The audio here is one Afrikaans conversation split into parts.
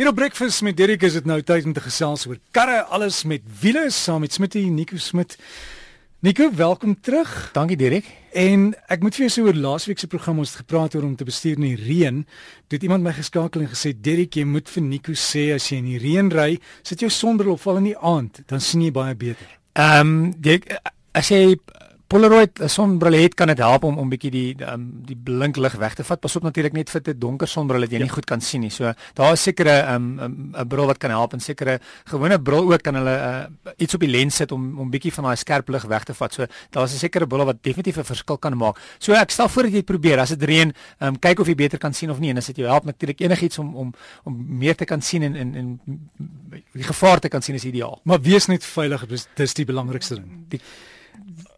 Hier op Breakfast met Derek is dit nou tyd om te gesels oor karre, alles met wiele saam met Smitty Nico Smit. Nico, welkom terug. Dankie Derek. En ek moet vir jou sê oor laasweek se program ons het gepraat oor om te bestuur in die reën. Toe het iemand my geskakel en gesê Derek, jy moet vir Nico sê as jy in die reën ry, sit jou sonbril op val in die aand, dan sien jy baie beter. Ehm um, as jy Polaroid sonbril het kan dit help om om bietjie die um, die blink lig weg te vat. Pas op natuurlik net vir 'n donker sonbril dat jy ja. nie goed kan sien nie. So daar is sekere 'n um, 'n um, bril wat kan help en sekere gewone bril ook kan hulle uh, iets op die lens sit om om bietjie van daai skerp lig weg te vat. So daar is 'n sekere bril wat definitief 'n verskil kan maak. So ek stel voor dat jy probeer as dit reën, um, kyk of jy beter kan sien of nie en as dit jou help natuurlik enigiets om om om meer te kan sien en en en die gevaar te kan sien is ideaal. Maar wees net veilig, dis die belangrikste ding. Die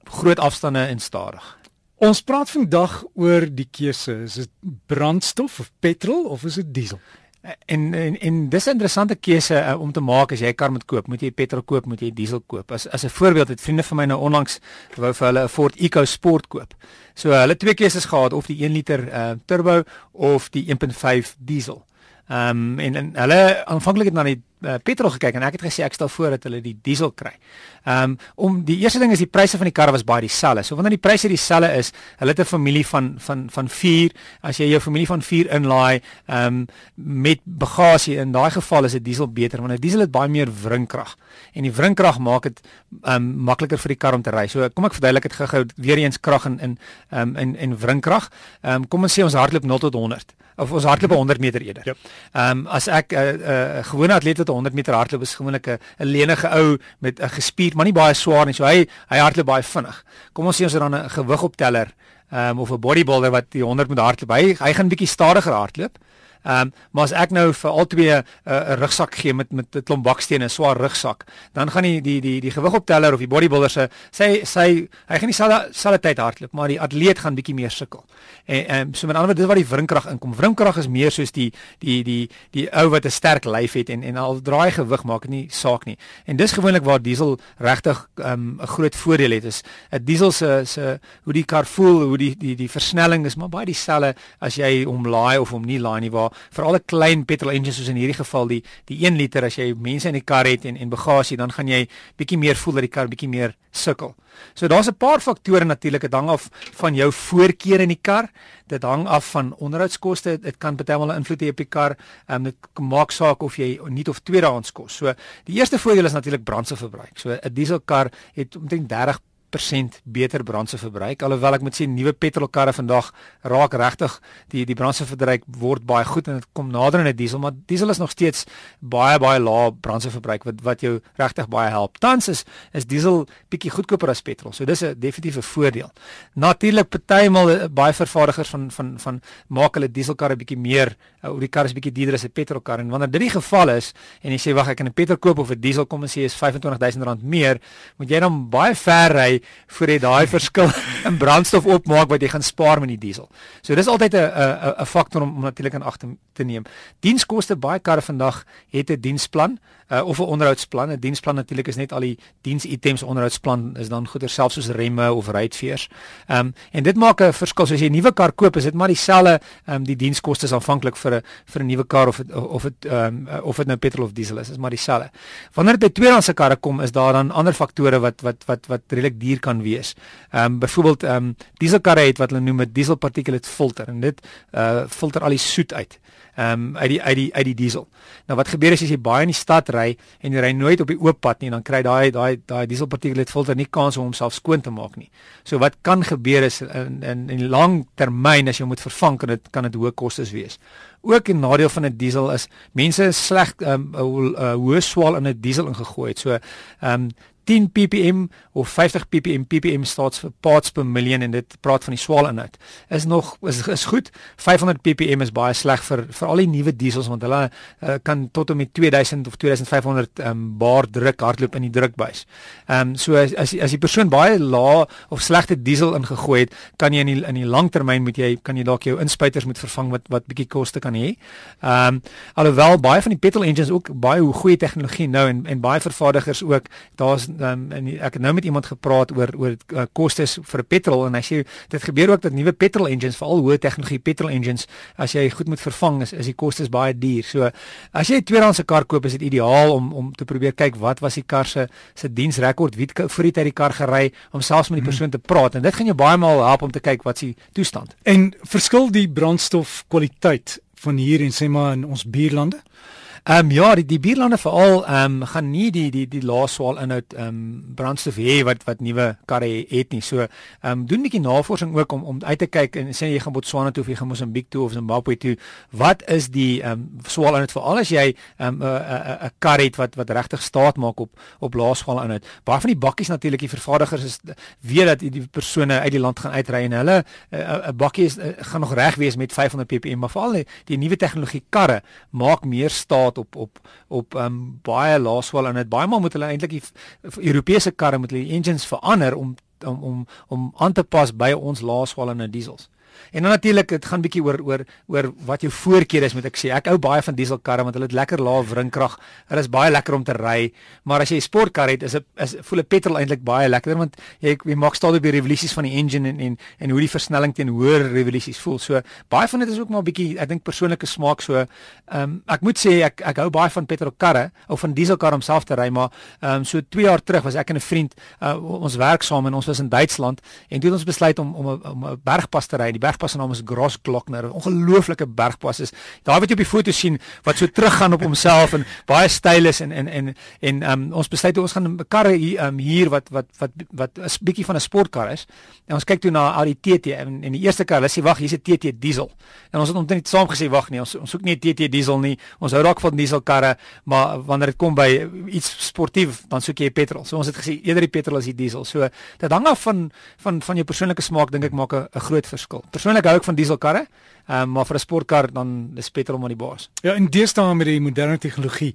groot afstande en stadig. Ons praat vandag oor die keuse, is dit brandstof of petrol of is dit diesel? En en, en dis 'n interessante keuse uh, om te maak as jy 'n kar moet koop, moet jy petrol koop, moet jy diesel koop. As as 'n voorbeeld het vriende van my nou onlangs wou vir hulle 'n Ford EcoSport koop. So hulle twee keuses gehad of die 1 liter uh, turbo of die 1.5 diesel. Ehm um, en, en hulle aanvanklik het na die uh, petrol gekyk en ek het gesê ek stel voor dat hulle die diesel kry. Ehm um, om die eerste ding is die pryse van die karre was baie dieselfde. So wanneer die pryse dieselfde is, hulle het 'n familie van van van 4, as jy jou familie van 4 inlaai, ehm um, met bagasie in daai geval is 'n diesel beter want 'n diesel het baie meer wringkrag. En die wringkrag maak dit ehm um, makliker vir die kar om te ry. So kom ek verduidelik dit gou-gou weer eens krag in in ehm um, in en wringkrag. Ehm um, kom ons sê ons hardloop 0 tot 100 of ons hardloop 100 meter eerder. Ehm yep. um, as ek 'n uh, uh, gewone atleet wat 'n 100 meter hardloop is gewoonlik 'n 'n lenige ou met 'n gespierd, maar nie baie swaar nie. So hy hy hardloop baie vinnig. Kom ons sê ons het dan 'n gewigopteller um, of 'n bodybuilder wat die 100 moet hardloop. Hy hy gaan bietjie stadiger hardloop. Ehm um, maar as ek nou vir al twee eh, 'n uh, rugsak gee met met 'n klomp bakstene, 'n swaar rugsak, dan gaan die die die die gewigopteller of die bodybuilder se sê sy hy gaan nie selfe tyd hardloop, maar die atleet gaan bietjie meer sukkel. En ehm um, so met ander woorde dis waar die wringkrag inkom. Wringkrag is meer soos die die die die ou wat 'n sterk lyf het en en al draai gewig maak dit nie saak nie. En dis gewoonlik waar diesel regtig ehm, 'n um, groot voordeel het is 'n diesel se se hoe die kar voel, hoe die die die versnelling is maar baie dieselfde as jy hom laai of hom nie laai nie waar veral 'n klein petrol engine soos in hierdie geval die die 1 liter as jy mense in die kar het en en bagasie dan gaan jy bietjie meer voel dat die kar bietjie meer sukkel. So daar's 'n paar faktore natuurlik, dit hang af van jou voorkeur in die kar. Dit hang af van onderhoudskoste. Dit kan baie wel 'n invloed hê op die kar. Ehm um, dit maak saak of jy nuut of tweedehands kos. So die eerste voordeel is natuurlik brandstofverbruik. So 'n dieselkar het omtrent 30 30% beter brandstofverbruik alhoewel ek moet sê nuwe petrolkarre vandag raak regtig die die brandstofverbruik word baie goed en dit kom nader aan 'n diesel maar diesel is nog steeds baie baie lae brandstofverbruik wat wat jou regtig baie help. Tans is is diesel bietjie goedkoper as petrol. So dis 'n definitiewe voordeel. Natuurlik partymal eh, baie vervaardigers van van van maak hulle dieselkarre bietjie meer uh, of die kar is bietjie duurder as 'n petrolkar en wanneer dit die geval is en jy sê wag ek kan 'n petrol koop of 'n diesel kom en sê is R25000 meer, moet jy dan baie ver ry voor jy daai verskil in brandstof opmaak wat jy gaan spaar met die diesel. So dis altyd 'n 'n 'n faktor om, om natuurlik in ag te, te neem. Dienskoste baie karre vandag het 'n diensplan uh, of 'n onderhoudsplan. 'n Diensplan natuurlik is net al die diensitems onderhoudsplan is dan goeder selfs soos remme of ruitveers. Ehm um, en dit maak 'n verskil. So as jy 'n nuwe kar koop, is dit maar dieselfde ehm um, die dienskoste is aanvanklik vir 'n vir 'n nuwe kar of het, of dit ehm um, of dit nou petrol of diesel is, is maar dieselfde. Wanneer dit by tweedehandse karre kom, is daar dan ander faktore wat wat wat wat redelik duur kan wees. Ehm um, byvoorbeeld ehm um, dieselkarre het wat hulle noem 'n diesel particulate filter en dit uh filter al die soet uit ehm um, uit die uit die uit die diesel. Nou wat gebeur is as jy baie in die stad ry en jy ry nooit op die oop pad nie, dan kry daai daai daai dieselpartikelate filter nie kans om homself skoon te maak nie. So wat kan gebeur is in in in lang termyn as jy moet vervang kan dit kan dit hoë kostes wees. Ook 'n nadeel van 'n diesel is mense is sleg ehm um, hoë swaal in 'n diesel ingegooi het. So ehm um, 10 ppm of 50 ppm ppm staats vir parts per million en dit praat van die swaal inhoud is nog is is goed 500 ppm is baie sleg vir vir al die nuwe diesels want hulle uh, kan tot en met 2000 of 2500 um, bar druk hardloop in die drukbuis. Ehm um, so as as as die persoon baie lae of slegte diesel ingegooi het, kan jy in die, in die langtermyn moet jy kan jy dalk jou inspuiters moet vervang wat wat bietjie koste kan hê. Ehm um, alhoewel baie van die petrol engines ook baie goeie tegnologie nou en en baie vervaardigers ook daar's um, en ek het nou met iemand gepraat oor oor uh, kostes vir petrol en hy sê dit gebeur ook dat nuwe petrol engines veral hoë tegnologie petrol engines as jy goed moet vervang is is die kostes baie duur. So as jy 'n tweedehandse kar koop is dit ideaal om om te probeer kyk wat was die kar se se diensrekord, wie het voor die tyd die kar gery om selfs met die persoon te praat en dit gaan jou baie maal help om te kyk wat se toestand. En verskil die brandstof kwaliteit van hier en sê maar in ons buurlande? Ehm um, ja, die die bierlande veral ehm um, gaan nie die die die laaswaal inhoud ehm um, brandstof hê wat wat nuwe karre het nie. So ehm um, doen 'n bietjie navorsing ook om om uit te kyk en sê jy gaan Botswana toe of jy gaan Mosambiek toe of Zimbabwe toe. Wat is die ehm um, swaal inhoud veral as jy ehm um, 'n 'n 'n kar het wat wat regtig staat maak op op laaswaal inhoud. Baie van die bakkies natuurlik die vervaardigers is weet dat die persone uit die land gaan uitry en hulle 'n bakkie is, uh, gaan nog reg wees met 500 ppm, maar veral die, die nuwe tegnologie karre maak meer staat gehad op op op um, baie laaswal en dit baie maal moet hulle eintlik die Europese karre met hulle engines verander om om om om aan te pas by ons laaswal en diesels. En dan natuurlik dit gaan bietjie oor oor oor wat jou voorkeure is moet ek sê. Ek hou baie van dieselkarre want hulle het lekker lae wringkrag. Hulle is baie lekker om te ry. Maar as jy 'n sportkar het, is 'n is voel 'n petrol eintlik baie lekkerder want jy jy maak stadig by revolusies van die engine en en en hoe die versnelling teen hoër revolusies voel. So baie van dit is ook maar bietjie ek dink persoonlike smaak so. Ehm um, ek moet sê ek ek hou baie van petrolkarre of van dieselkarre om self te ry, maar ehm um, so 2 jaar terug was ek en 'n vriend uh, ons werk saam en ons was in Duitsland en toe het ons besluit om om 'n bergpas te ry. Die bergpas se naam is Grossglockner. Ongelooflike bergpas is. Daar wat jy op die foto sien wat so teruggaan op homself en baie styl is en en en en um, ons besluit ons gaan 'n karre hier, um, hier wat wat wat wat 'n bietjie van 'n sportkar is. En ons kyk toe na Audi TT en en die eerste kar, hulle sê wag, hier's 'n TT diesel. En ons het omtrent saam gesê wag nee, ons ons soek nie 'n TT diesel nie. Ons hou dalk van dieselkarre, maar wanneer dit kom by iets sportief, dan soek jy petrol. So ons het gesê eerder die petrol as die diesel. So dit hang af van van van jou persoonlike smaak dink ek maak 'n groot verskil. Persoonlik hou ek van dieselkarre. Ehm um, maar vir 'n sportkar dan is petrol maar die baas. Ja, en deesdae met die moderne tegnologie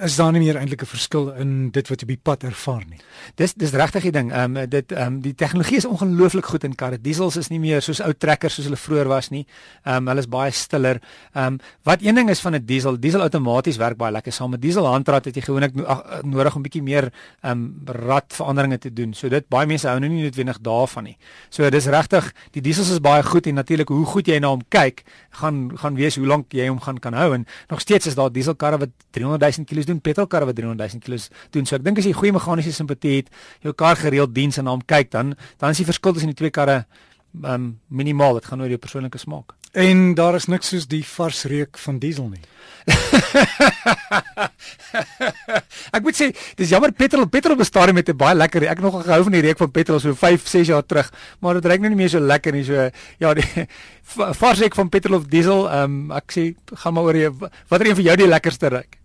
is daar nie meer eintlik 'n verskil in dit wat jy op die pad ervaar nie. Dis dis regtig die ding. Ehm um, dit ehm um, die tegnologie is ongelooflik goed in karre. Diesels is nie meer soos ou trekkers soos hulle vroeër was nie. Ehm um, hulle is baie stiller. Ehm um, wat een ding is van 'n diesel, diesel outomaties werk baie lekker saam met diesel handrat het jy gewoonlik no nodig om bietjie meer ehm um, radveranderinge te doen. So dit baie mense hou nou nie noodwendig daarvan nie. So dis regtig die diesels is baie goed en natuurlik hoe goed jy na hom kyk, gaan gaan wees hoe lank jy hom gaan kan hou en nog steeds is daar dieselkarre wat 300 000 km doen petrolkarre wat 300 000 km doen. So ek dink as jy goeie meganiese simpatie het, jou kar gereeld diens en na hom kyk, dan dan is die verskil tussen die twee karre um, minimaal. Dit gaan oor jou persoonlike smaak. En daar is niks soos die vars reuk van diesel nie. ek moet sê, dis jammer petrol petrol bestaan met 'n baie lekker. Ek het nog gehou van die reuk van petrol so 5, 6 jaar terug, maar dit reuk nou nie meer so lekker nie. So ja, die vars reuk van petrol of diesel, um, ek sê gaan maar oor jy watter een vir jou die lekkerste reuk?